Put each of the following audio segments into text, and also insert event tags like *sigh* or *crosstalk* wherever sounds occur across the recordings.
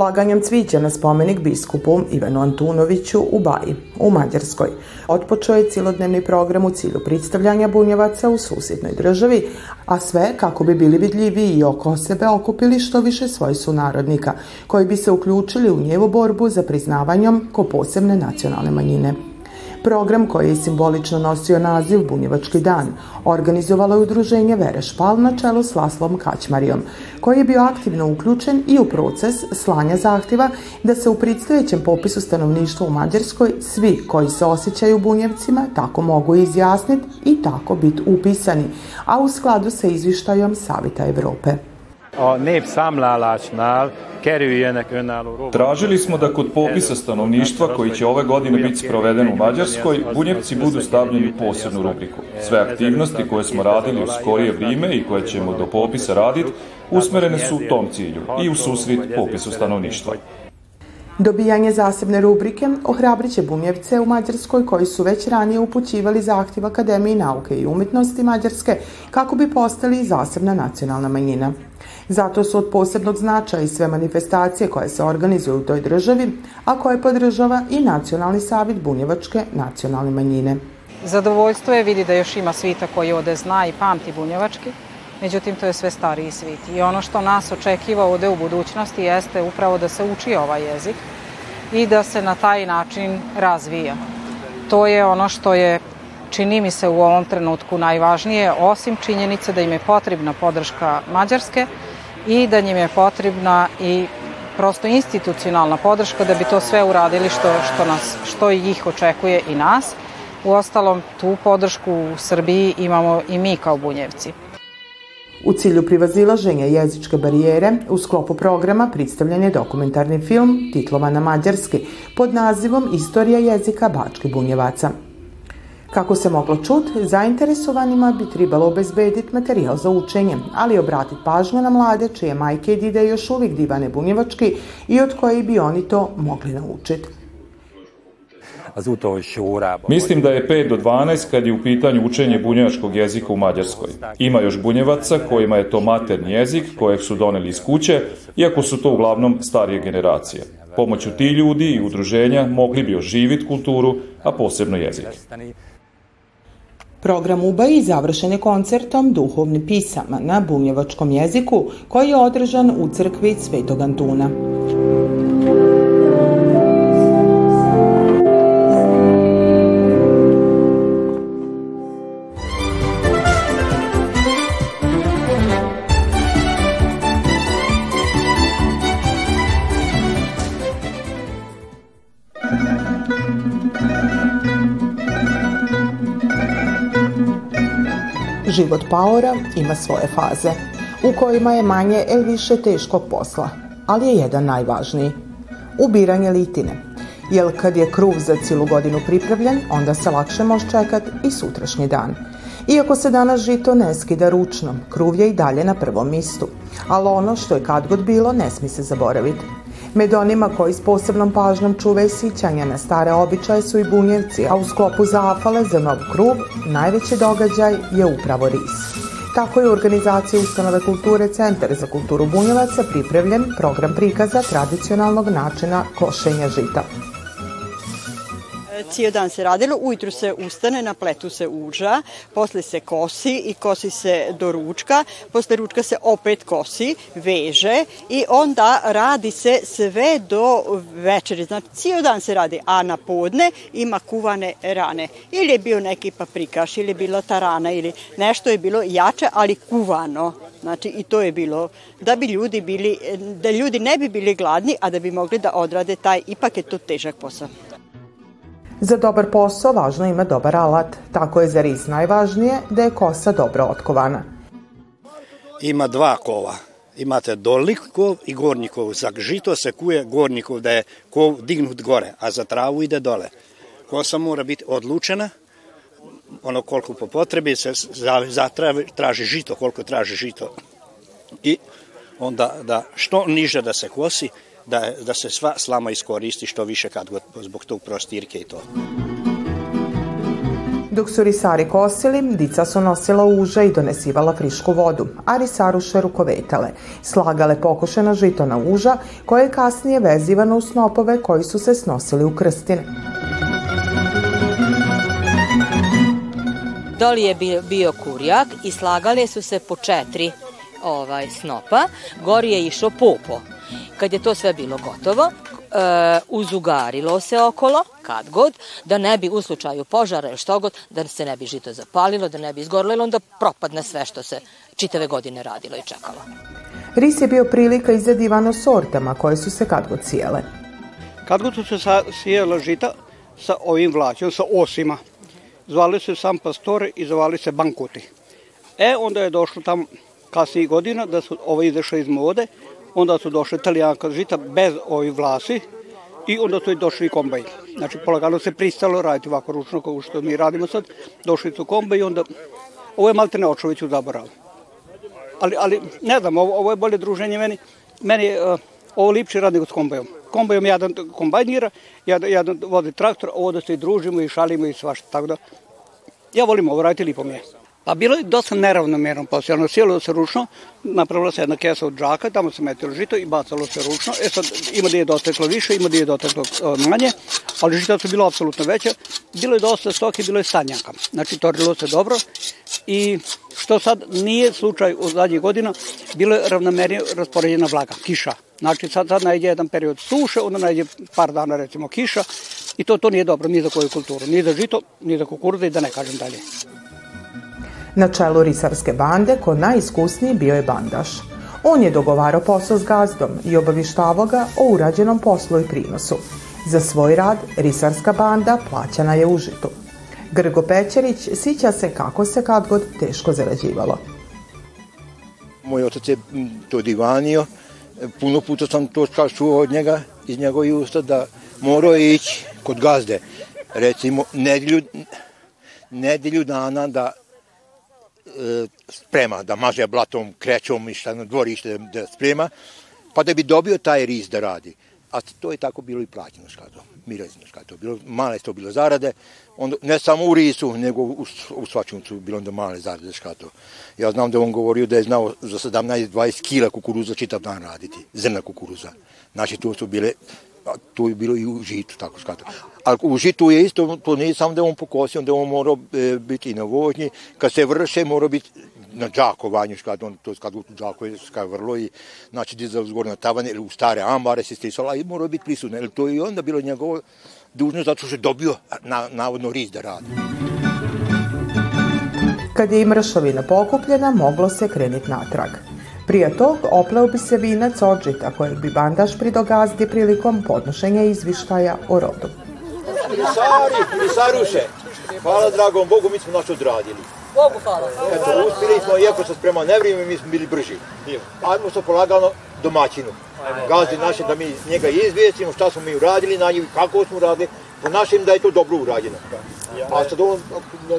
polaganjem cvića na spomenik biskupu Ivanu Antunoviću u Baji, u Mađarskoj. Otpočeo je cilodnevni program u cilju predstavljanja bunjevaca u susjednoj državi, a sve kako bi bili vidljivi i oko sebe okupili što više svoj sunarodnika, koji bi se uključili u njevu borbu za priznavanjem ko posebne nacionalne manjine. Program koji je simbolično nosio naziv Bunjevački dan organizovalo je udruženje Vere Špal na čelu s Laslom Kaćmarijom, koji je bio aktivno uključen i u proces slanja zahtjeva da se u predstojećem popisu stanovništva u Mađarskoj svi koji se osjećaju bunjevcima tako mogu izjasniti i tako biti upisani, a u skladu sa izvištajom Savita Evrope. A népszámlálásnál kerüljenek önálló rova. Tražili smo da kod popisa stanovništva koji će ove godine biti sproveden u Mađarskoj, bunjevci budu stavljeni u posebnu rubriku. Sve aktivnosti koje smo radili u skorije vrijeme i koje ćemo do popisa raditi usmerene su u tom cilju i u susret popisu stanovništva. Dobijanje zasebne rubrike ohrabrit će bumjevce u Mađarskoj koji su već ranije upućivali zahtjev Akademiji nauke i umjetnosti Mađarske kako bi postali zasebna nacionalna manjina. Zato su od posebnog značaja i sve manifestacije koje se organizuju u toj državi, a koje podržava i Nacionalni savjet Bunjevačke nacionalne manjine. Zadovoljstvo je vidi da još ima svita koji ode zna i pamti bunjevački, međutim to je sve stariji svit. I ono što nas očekiva ovde u budućnosti jeste upravo da se uči ovaj jezik i da se na taj način razvija. To je ono što je čini mi se u ovom trenutku najvažnije, osim činjenice da im je potrebna podrška Mađarske i da njim je potrebna i prosto institucionalna podrška da bi to sve uradili što, što, nas, što ih očekuje i nas. U ostalom, tu podršku u Srbiji imamo i mi kao bunjevci. U cilju privazilaženja jezičke barijere, u sklopu programa predstavljen je dokumentarni film titlovan na mađarski pod nazivom Istorija jezika Bačke bunjevaca. Kako se moglo čut, zainteresovanima bi trebalo obezbediti materijal za učenje, ali obratiti pažnju na mlade čije majke i dide još uvijek divane bunjevački i od koje bi oni to mogli naučiti. Mislim da je 5 do 12 kad je u pitanju učenje bunjevačkog jezika u Mađarskoj. Ima još bunjevaca kojima je to materni jezik kojeg su doneli iz kuće, iako su to uglavnom starije generacije. Pomoću ti ljudi i udruženja mogli bi oživiti kulturu, a posebno jezik. Program Ubaji završen je koncertom Duhovni pisama na bunjevačkom jeziku koji je održan u crkvi Svetog Antuna. Život paora ima svoje faze, u kojima je manje ili više teškog posla, ali je jedan najvažniji. Ubiranje litine. Jer kad je kruv za cijelu godinu pripravljen, onda se lakše može čekati i sutrašnji dan. Iako se danas žito ne skida ručno, kruv je i dalje na prvom mistu. Ali ono što je kad god bilo ne smi se zaboraviti. Med onima koji s posebnom pažnjom čuvaju sićanja na stare običaje su i bunjevci, a u sklopu zafale za nov krug najveći događaj je upravo ris. Tako je u organizaciji Ustanove kulture Centar za kulturu bunjevaca pripremljen program prikaza tradicionalnog načina košenja žita cijel dan se radilo, ujutru se ustane, na pletu se uža, posle se kosi i kosi se do ručka, posle ručka se opet kosi, veže i onda radi se sve do večeri. Znači, cijel dan se radi, a na podne ima kuvane rane. Ili je bio neki paprikaš, ili je bila tarana, ili nešto je bilo jače, ali kuvano. Znači, i to je bilo da bi ljudi bili, da ljudi ne bi bili gladni, a da bi mogli da odrade taj, ipak je to težak posao. Za dobar posao važno ima dobar alat. Tako je za ris najvažnije da je kosa dobro otkovana. Ima dva kova. Imate dolni kov i gornji kov. Za žito se kuje gornji kov da je kov dignut gore, a za travu ide dole. Kosa mora biti odlučena, ono koliko po potrebi se zatraži, traži žito, koliko traži žito. I onda da što niže da se kosi, da, da se sva slama iskoristi što više kad god zbog tog prostirke i to. Dok su risari kosili, dica su nosila uže i donesivala frišku vodu, a risaruše rukovetale, slagale pokošena žitona uža, koje je kasnije vezivano u snopove koji su se snosili u krstine. Doli je bio, bio kurjak i slagale su se po četiri ovaj snopa, gori je išao popo. Kad je to sve bilo gotovo, e, uzugarilo se okolo, kad god, da ne bi u slučaju požara ili što god, da se ne bi žito zapalilo, da ne bi izgorilo, onda propadne sve što se čitave godine radilo i čekalo. Ris je bio prilika izadivano sortama koje su se kad god cijele. Kad god su se sijela žita sa ovim vlaćom, sa osima, zvali se sam pastore i zvali se bankuti. E, onda je došlo tam kasnijih godina da su ovo izašle iz mode, onda su došle italijanka žita bez ovih vlasi i onda su i došli kombajn. Znači, polagano se pristalo raditi ovako ručno kao što mi radimo sad. Došli su kombajn i onda... Ovo je malte ne očović u zaboravu. Ali, ali ne znam, ovo, ovo je bolje druženje meni. Meni uh, ovo lipši rad nego s kombajom. Kombajom jedan kombajnira, jedan, jedan vodi traktor, ovo da se i družimo i šalimo i svašta. Tako da, ja volim ovo raditi, lipo mi je. Pa bilo je dosta neravnomerno posle, ono sjelo se ručno, napravila se jedna kesa od džaka, tamo se metilo žito i bacalo se ručno. E sad, ima da je doteklo više, ima da je doteklo manje, ali žita su bilo apsolutno veća. Bilo je dosta stoke, bilo je stanjaka. Znači, torilo se dobro i što sad nije slučaj u zadnjih godina, bilo je ravnomernije raspoređena vlaga, kiša. Znači, sad, sad najde jedan period suše, onda najde par dana, recimo, kiša i to, to nije dobro ni za koju kulturu, ni za žito, ni za kukuruze i da ne kažem dalje. Na čelu risarske bande, ko najiskusniji bio je bandaš. On je dogovarao posao s gazdom i obavištavao ga o urađenom poslu i prinosu. Za svoj rad risarska banda plaćana je užitu. Grgo Pećerić sića se kako se kad god teško zarađivalo. Moj otac je to divanio, puno puta sam to čuo od njega, iz njegovih usta, da morao ići kod gazde, recimo, nedelju, nedelju dana da sprema, da maže blatom, krećom i šta na dvorište da sprema, pa da bi dobio taj ris da radi. A to je tako bilo i plaćeno škato, mirezno škato. Bilo, male to bilo zarade, onda, ne samo u risu, nego u, u svačuncu bilo onda male zarade škato. Ja znam da on govorio da je znao za 17-20 kila kukuruza čitav dan raditi, zrna kukuruza. Znači, to su bile to je bilo i u žitu, tako skata. Ali u žitu je isto, to nije samo da on pokosi, onda on mora e, biti na vožnji, kad se vrše mora biti na džakovanju, kad on to kad u džakuje, kad vrlo i znači dizao zgor na tavan ili u stare ambare se stisala i mora biti prisutno. Jer to je onda bilo njegovo dužno zato što je dobio na, navodno riz da radi. Kad je i mršavina pokupljena, moglo se krenuti natrag. Prije tog opleo bi se vinac odžita kojeg bi bandaš pridogazdi prilikom podnošenja izvištaja o rodu. Pisari, pisaruše, hvala dragom Bogu, mi smo naš odradili. Bogu hvala. Eto, uspili smo, iako se sprema nevrijeme, mi smo bili brži. Ajmo se polagano domaćinu. Gazdi naše da mi njega izvijestimo šta smo mi uradili na njih, kako smo uradili, po našem da je to dobro urađeno. A sad on...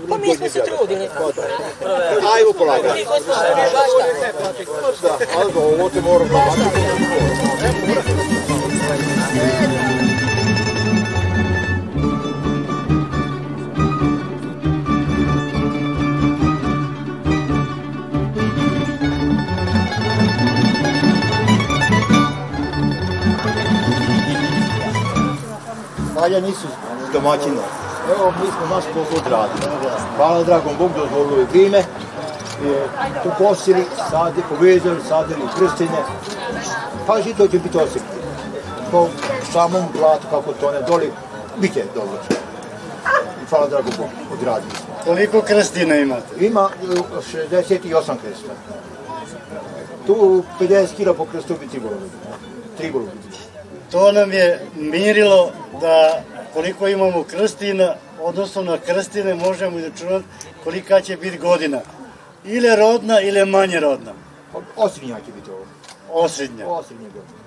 Pa mi smo se trudili. Ajmo polagano. Da, ali ovo te moramo... Valja nisu domaćino. Evo, mi smo naš posao odradili. Hvala dragom Bog dozvolilo je vrijeme. E, tu kosili, sadili, povezali, sadili krstine. Pa žito će biti osip. Po samom blatu kako to ne doli, bit će dobro. Hvala dragom Bog, odradili smo. Koliko krstina imate? Ima 68 krsta. Tu 50 kila po krstu bi tribalo. Tribalo bi. To nam je mirilo da koliko imamo krstina, odnosno na krstine možemo izračunati kolika će biti godina. Ili rodna, ili manje rodna. Osrednja će biti ovo. Osrednja. Osrednja godina.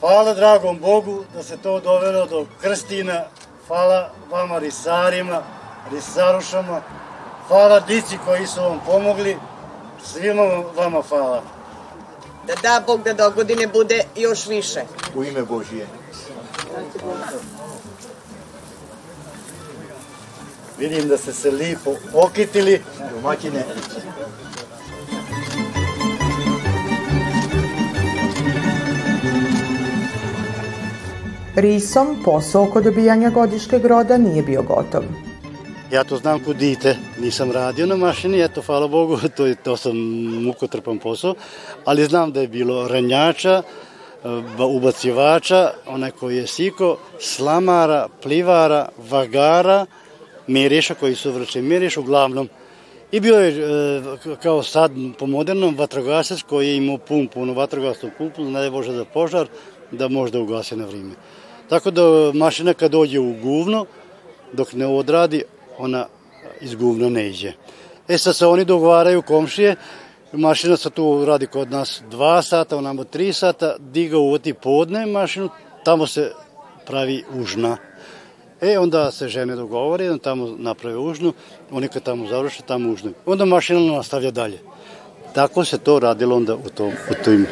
Hvala dragom Bogu da se to dovelo do krstina. Hvala vama risarima, risarušama. Hvala dici koji su vam pomogli. Svima vama hvala. Da da Bog da do godine bude još više. U ime Božije. Vidim da ste se lipo okitili. Domaćine. Risom posao oko dobijanja godiškeg roda nije bio gotov. Ja to znam kod dite, nisam radio na mašini, eto, hvala Bogu, *laughs* to, je, to sam mukotrpan posao, ali znam da je bilo ranjača, ubacivača, onaj koji je siko, slamara, plivara, vagara, miriša koji su vrče miriš uglavnom. I bio je e, kao sad po modernom vatrogasac koji je imao pumpu, ono vatrogasnu pumpu, ne je Bože da požar, da može da ugase na vreme. Tako da mašina kad dođe u guvno, dok ne odradi, ona iz guvna ne iđe. E sad se oni dogovaraju komšije, mašina se tu radi kod nas dva sata, onamo tri sata, diga uvoti podne mašinu, tamo se pravi užna. E, onda se žene dogovore, onda tamo naprave užnu, oni kad tamo završe, tamo užnu. Onda mašina nastavlja dalje. Tako se to radilo onda u, tom, u tim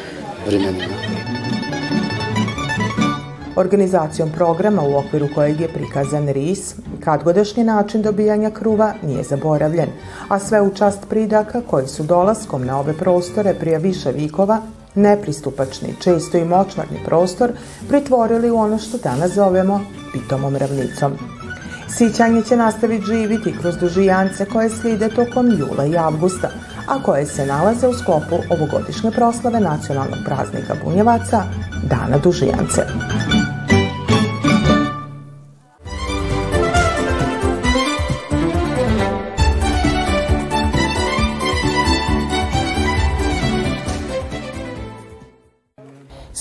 vremenima. Organizacijom programa u okviru kojeg je prikazan RIS, kadgodašnji način dobijanja kruva nije zaboravljen, a sve u čast pridaka koji su dolaskom na ove prostore prije više vikova nepristupačni, često i močvarni prostor pritvorili u ono što danas zovemo pitomom ravnicom. Sićanje će nastaviti živiti kroz dužijance koje slide tokom jula i avgusta, a koje se nalaze u sklopu ovogodišnje proslave nacionalnog praznika Bunjevaca, Dana dužijance.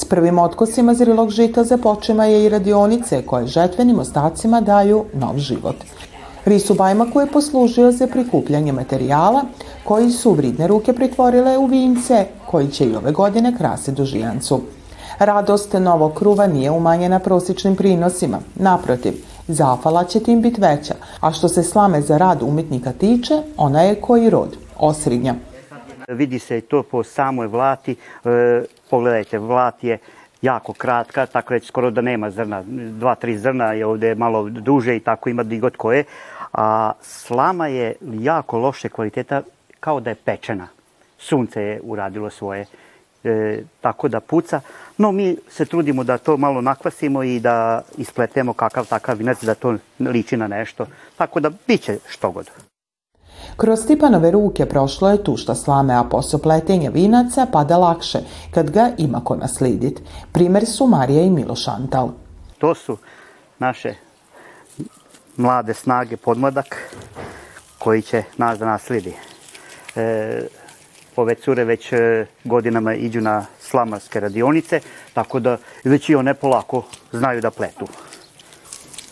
Prvim otkosima zrilog žita započema je i radionice koje žetvenim ostacima daju nov život. Risu Bajmaku je poslužio za prikupljanje materijala koji su vridne ruke pritvorile u vince koji će i ove godine krase dužijancu. Radost novog kruva nije umanjena prosječnim prinosima. Naprotiv, zafala će tim biti veća, a što se slame za rad umetnika tiče, ona je koji rod, osridnja. Vidi se to po samoj vlati, e, pogledajte, vlat je jako kratka, tako reći skoro da nema zrna, dva, tri zrna je ovde malo duže i tako ima digot koje, a slama je jako loše kvaliteta kao da je pečena. Sunce je uradilo svoje, e, tako da puca. No mi se trudimo da to malo nakvasimo i da ispletemo kakav takav vinac da to liči na nešto. Tako da biće što god. Kroz Stipanove ruke prošlo je tušta slame, a posao pletenja vinaca pada lakše kad ga ima ko naslidit. Primer su Marija i Miloš Antal. To su naše mlade snage podmladak koji će nas da naslidi. E, ove cure već e, godinama iđu na slamarske radionice, tako da već i one polako znaju da pletu.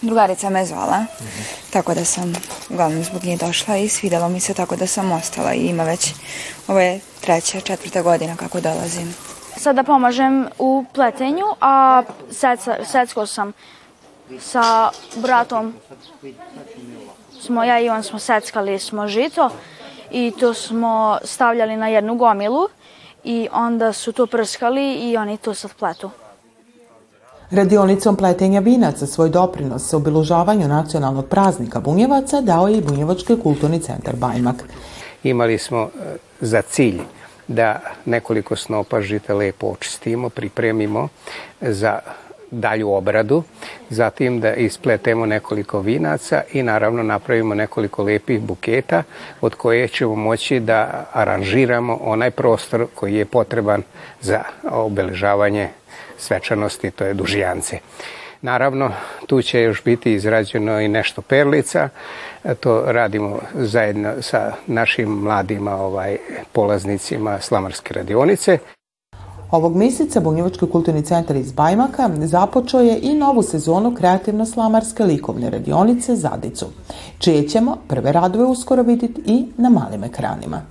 Drugarica me zvala, mm -hmm. tako da sam uglavnom zbog nje došla i svidelo mi se tako da sam ostala i ima već, ovo je treća, četvrta godina kako dolazim. Sada pomažem u pletenju, a seca, secko sam sa bratom, smo, ja i on smo seckali smo žito i to smo stavljali na jednu gomilu i onda su to prskali i oni to sad pletu. Radionicom pletenja vinaca svoj doprinos obilužavanju nacionalnog praznika Bunjevaca dao je i Bunjevački kulturni centar Bajmak. Imali smo e, za cilj da nekoliko snopa žita lepo očistimo, pripremimo za dalju obradu, zatim da ispletemo nekoliko vinaca i naravno napravimo nekoliko lepih buketa od koje ćemo moći da aranžiramo onaj prostor koji je potreban za obeležavanje svečanosti, to je dužijance. Naravno, tu će još biti izrađeno i nešto perlica, to radimo zajedno sa našim mladima ovaj, polaznicima Slamarske radionice. Ovog mjeseca Bunjevački kulturni centar iz Bajmaka započeo je i novu sezonu kreativno-slamarske likovne radionice Zadicu, čije ćemo prve radove uskoro vidjeti i na malim ekranima.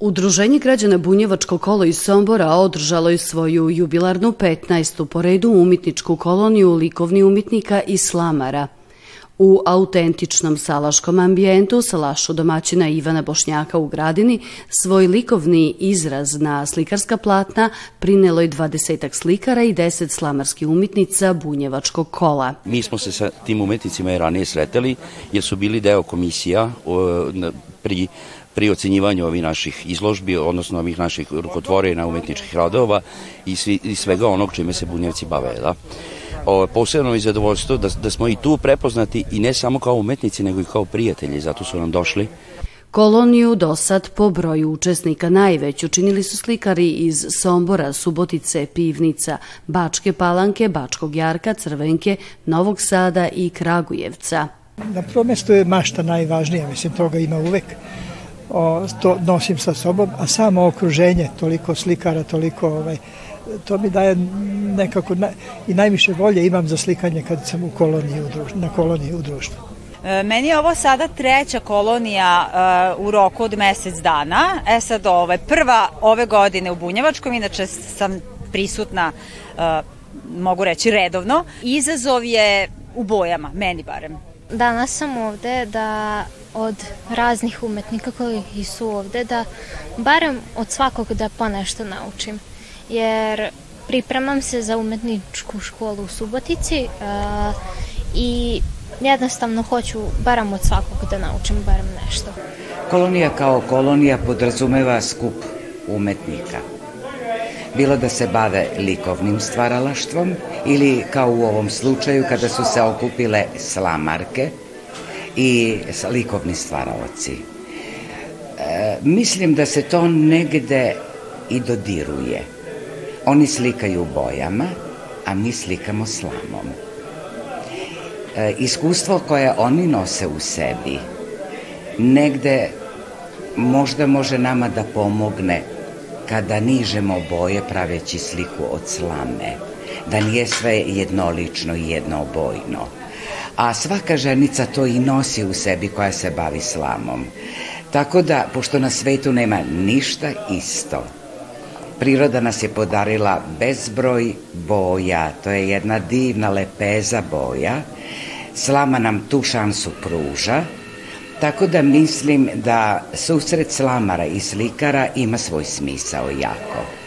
Udruženje građana Bunjevačko kolo iz Sombora održalo je svoju jubilarnu 15. po redu umitničku koloniju likovni umitnika i slamara. U autentičnom salaškom ambijentu salašu domaćina Ivana Bošnjaka u Gradini svoj likovni izraz na slikarska platna prinelo je dvadesetak slikara i deset slamarskih umetnica bunjevačkog kola. Mi smo se sa tim umetnicima i ranije sreteli jer su bili deo komisija pri pri ocenjivanju ovih naših izložbi, odnosno ovih naših rukotvorena umetničkih radova i, svi, i svega onog čime se bunjevci bave. Da? O, posebno je zadovoljstvo da, da smo i tu prepoznati i ne samo kao umetnici, nego i kao prijatelji, zato su nam došli. Koloniju do sad po broju učesnika najveću činili su slikari iz Sombora, Subotice, Pivnica, Bačke Palanke, Bačkog Jarka, Crvenke, Novog Sada i Kragujevca. Na prvo mesto je mašta najvažnija, mislim toga ima uvek o, to nosim sa sobom, a samo okruženje, toliko slikara, toliko ovaj, to mi daje nekako na, i najviše volje imam za slikanje kad sam u koloniji u društvu, na koloniji u društvu. E, meni je ovo sada treća kolonija uh, u roku od mesec dana. E sad, ovaj, prva ove godine u Bunjevačkom, inače sam prisutna, uh, mogu reći, redovno. Izazov je u bojama, meni barem. Danas sam ovde da od raznih umetnika koji su ovde, da barem od svakog da ponešto naučim. Jer pripremam se za umetničku školu u Subotici uh, i jednostavno hoću barem od svakog da naučim barem nešto. Kolonija kao kolonija podrazumeva skup umetnika. Bilo da se bave likovnim stvaralaštvom ili kao u ovom slučaju kada su se okupile slamarke i likovni stvaralaci. E, mislim da se to negde i dodiruje. Oni slikaju bojama, a mi slikamo slamom. E, iskustvo koje oni nose u sebi negde možda može nama da pomogne kada nižemo boje praveći sliku od slame, da nije sve jednolično i jednoobojno. A svaka ženica to i nosi u sebi koja se bavi slamom. Tako da, pošto na svetu nema ništa isto, priroda nas je podarila bezbroj boja, to je jedna divna lepeza boja, slama nam tu šansu pruža, tako da mislim da susret slamara i slikara ima svoj smisao jako.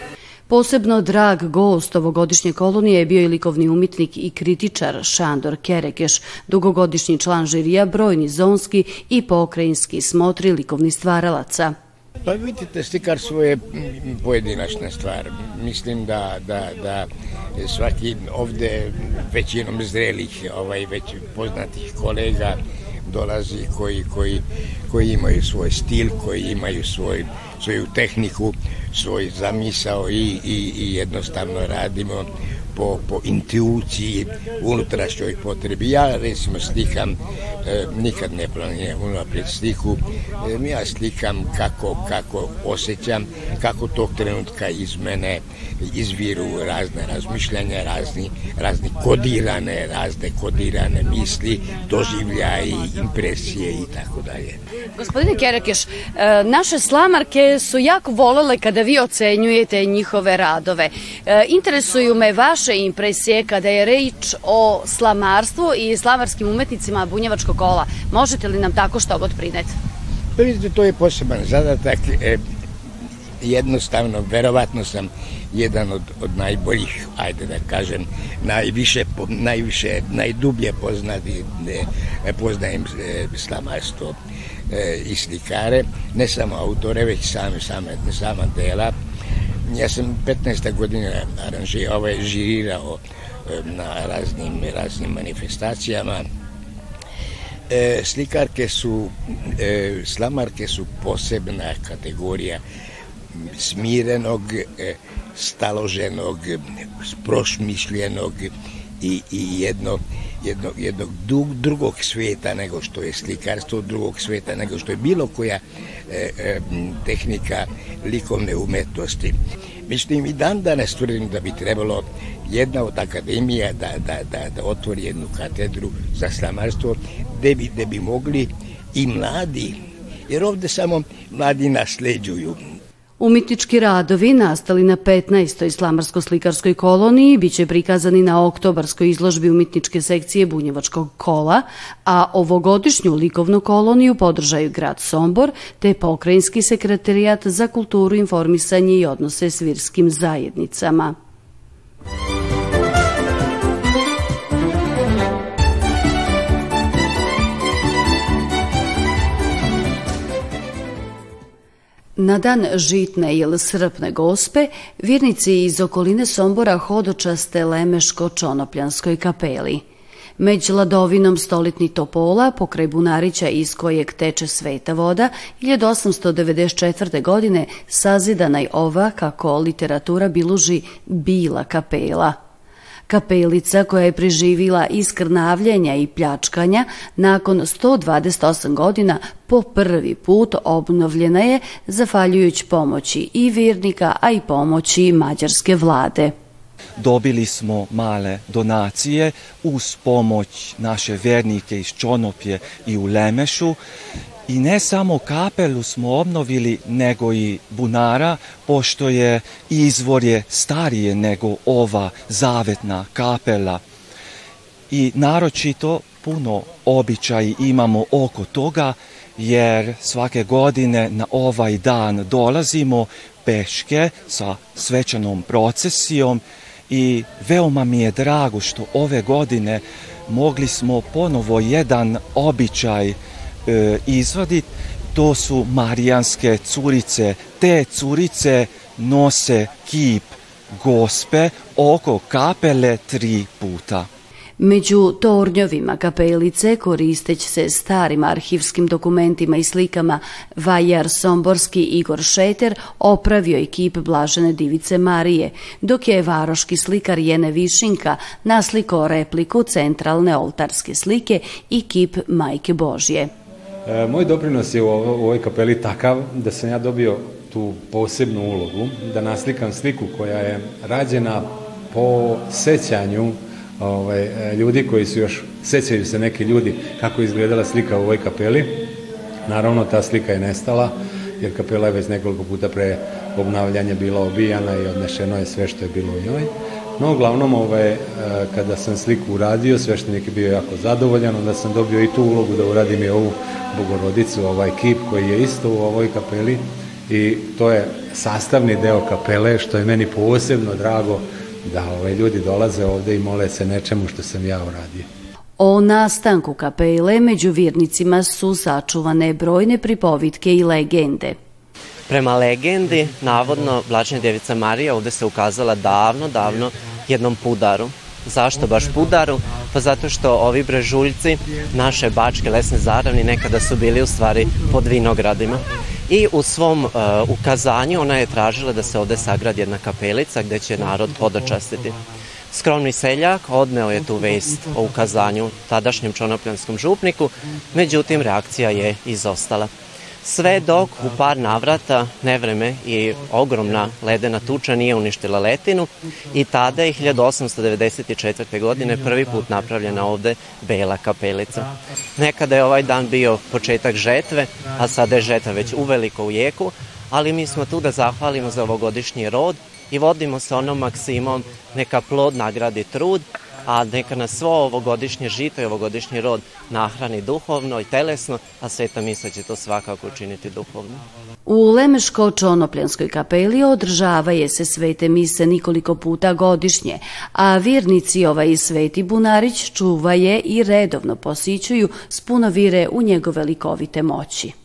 Posebno drag gost ovogodišnje kolonije je bio i likovni umetnik i kritičar Šandor Kerekeš, dugogodišnji član žirija, brojni zonski i pokrajinski smotri likovni stvaralaca. Pa vidite, slikarstvo je pojedinačna stvar. Mislim da, da, da svaki ovde većinom zrelih, ovaj, već poznatih kolega dolazi koji, koji, koji imaju svoj stil, koji imaju svoj, svoju tehniku, svoj zamisao i, i, i jednostavno radimo po, po intuiciji, unutrašnjoj potrebi. Ja recimo slikam, e, nikad ne planiram unaprijed sliku, e, ja slikam kako, kako osjećam, kako tog trenutka iz mene izviru razne razmišljanja, razni, razni kodirane, razne kodirane misli, doživljaji, impresije i tako dalje. Gospodine Kerekeš, e, naše slamarke su jako volele kada vi ocenjujete njihove radove. E, interesuju me vaše impresije kada je reč o slamarstvu i slamarskim umetnicima bunjevačkog kola. Možete li nam tako što god prineti? Pa vidite, to je poseban zadatak. E, jednostavno, verovatno sam jedan od, od najboljih, ajde da kažem, najviše, najviše, najdublje poznati, ne, poznajem e, slamarstvo e, i slikare, ne samo autore, već same, same, sama dela. Ja sam 15. godine aranžirao, ovaj, žirirao e, na raznim, raznim manifestacijama. E, slikarke su, e, slamarke su posebna kategorija smirenog, e, staloženog, prošmišljenog i, i jedno, jedno, jednog drugog sveta nego što je slikarstvo, drugog sveta nego što je bilo koja e, e, tehnika likovne umetnosti. Mislim i dan danas tvrdim da bi trebalo jedna od akademija da, da, da, da otvori jednu katedru za slamarstvo gde bi, gde bi mogli i mladi, jer ovde samo mladi nasleđuju Umetnički radovi nastali na 15. slamarsko-slikarskoj koloniji biće prikazani na oktobarskoj izložbi umetničke sekcije Bunjevačkog kola, a ovogodišnju likovnu koloniju podržaju grad Sombor te pokrajinski sekretarijat za kulturu, informisanje i odnose s virskim zajednicama. Na dan žitne ili srpne gospe, vjernici iz okoline Sombora hodočaste Lemeško-Čonopljanskoj kapeli. Među ladovinom stolitni topola, pokraj Bunarića iz kojeg teče sveta voda, 1894. godine sazidana je ova, kako literatura biluži, bila kapela – Kapelica koja je preživila iskrnavljenja i pljačkanja nakon 128 godina po prvi put obnovljena je zafaljujući pomoći i virnika, a i pomoći mađarske vlade. Dobili smo male donacije uz pomoć naše vernike iz Čonopje i u Lemešu I ne samo kapelu smo obnovili, nego i bunara, pošto je izvor je starije nego ova zavetna kapela. I naročito puno običaj imamo oko toga, jer svake godine na ovaj dan dolazimo peške sa svečanom procesijom i veoma mi je drago što ove godine mogli smo ponovo jedan običaj izvaditi, to su marijanske curice. Te curice nose kip gospe oko kapele tri puta. Među tornjovima kapelice, koristeć se starim arhivskim dokumentima i slikama, Vajar Somborski Igor Šeter opravio je kip Blažene divice Marije, dok je varoški slikar Jene Višinka nasliko repliku centralne oltarske slike i kip Majke Božje. E, moj doprinos je u, ovo, u ovoj kapeli takav da sam ja dobio tu posebnu ulogu, da naslikam sliku koja je rađena po sećanju ovaj, e, ljudi koji su još, sećaju se neki ljudi kako je izgledala slika u ovoj kapeli. Naravno, ta slika je nestala, jer kapela je već nekoliko puta pre obnavljanja bila obijana i odnešeno je sve što je bilo u njoj. No, uglavnom, ovaj, e, kada sam sliku uradio, sveštenik je bio jako zadovoljan, onda sam dobio i tu ulogu da uradim i ovu bogorodicu, ovaj kip koji je isto u ovoj kapeli i to je sastavni deo kapele, što je meni posebno drago da ovaj, ljudi dolaze ovde i mole se nečemu što sam ja uradio. O nastanku kapele među vjernicima su sačuvane brojne pripovitke i legende. Prema legendi, navodno, Blačna Devica Marija ovde se ukazala davno, davno jednom pudaru. Zašto baš pudaru? Pa zato što ovi brežuljci, naše bačke lesne zaravni, nekada su bili u stvari pod vinogradima. I u svom uh, ukazanju ona je tražila da se ovde sagradi jedna kapelica gde će narod podočastiti. Skromni seljak odneo je tu vest o ukazanju tadašnjem čonopljanskom župniku, međutim reakcija je izostala sve dok u par navrata nevreme i ogromna ledena tuča nije uništila letinu i tada je 1894. godine prvi put napravljena ovde bela kapelica. Nekada je ovaj dan bio početak žetve, a sada je žetva već uveliko u jeku, ali mi smo tu da zahvalimo za ovogodišnji rod i vodimo se onom maksimom neka plod nagradi trud, a neka nas svo ovogodišnje žito i ovogodišnji rod nahrani duhovno i telesno, a Sveta Misa će to svakako učiniti duhovno. U Lemeško-Čonopljanskoj kapeli održava je se svete mise nikoliko puta godišnje, a vjernici ovaj Sveti Bunarić čuva je i redovno posićuju s puno vire u njegove likovite moći.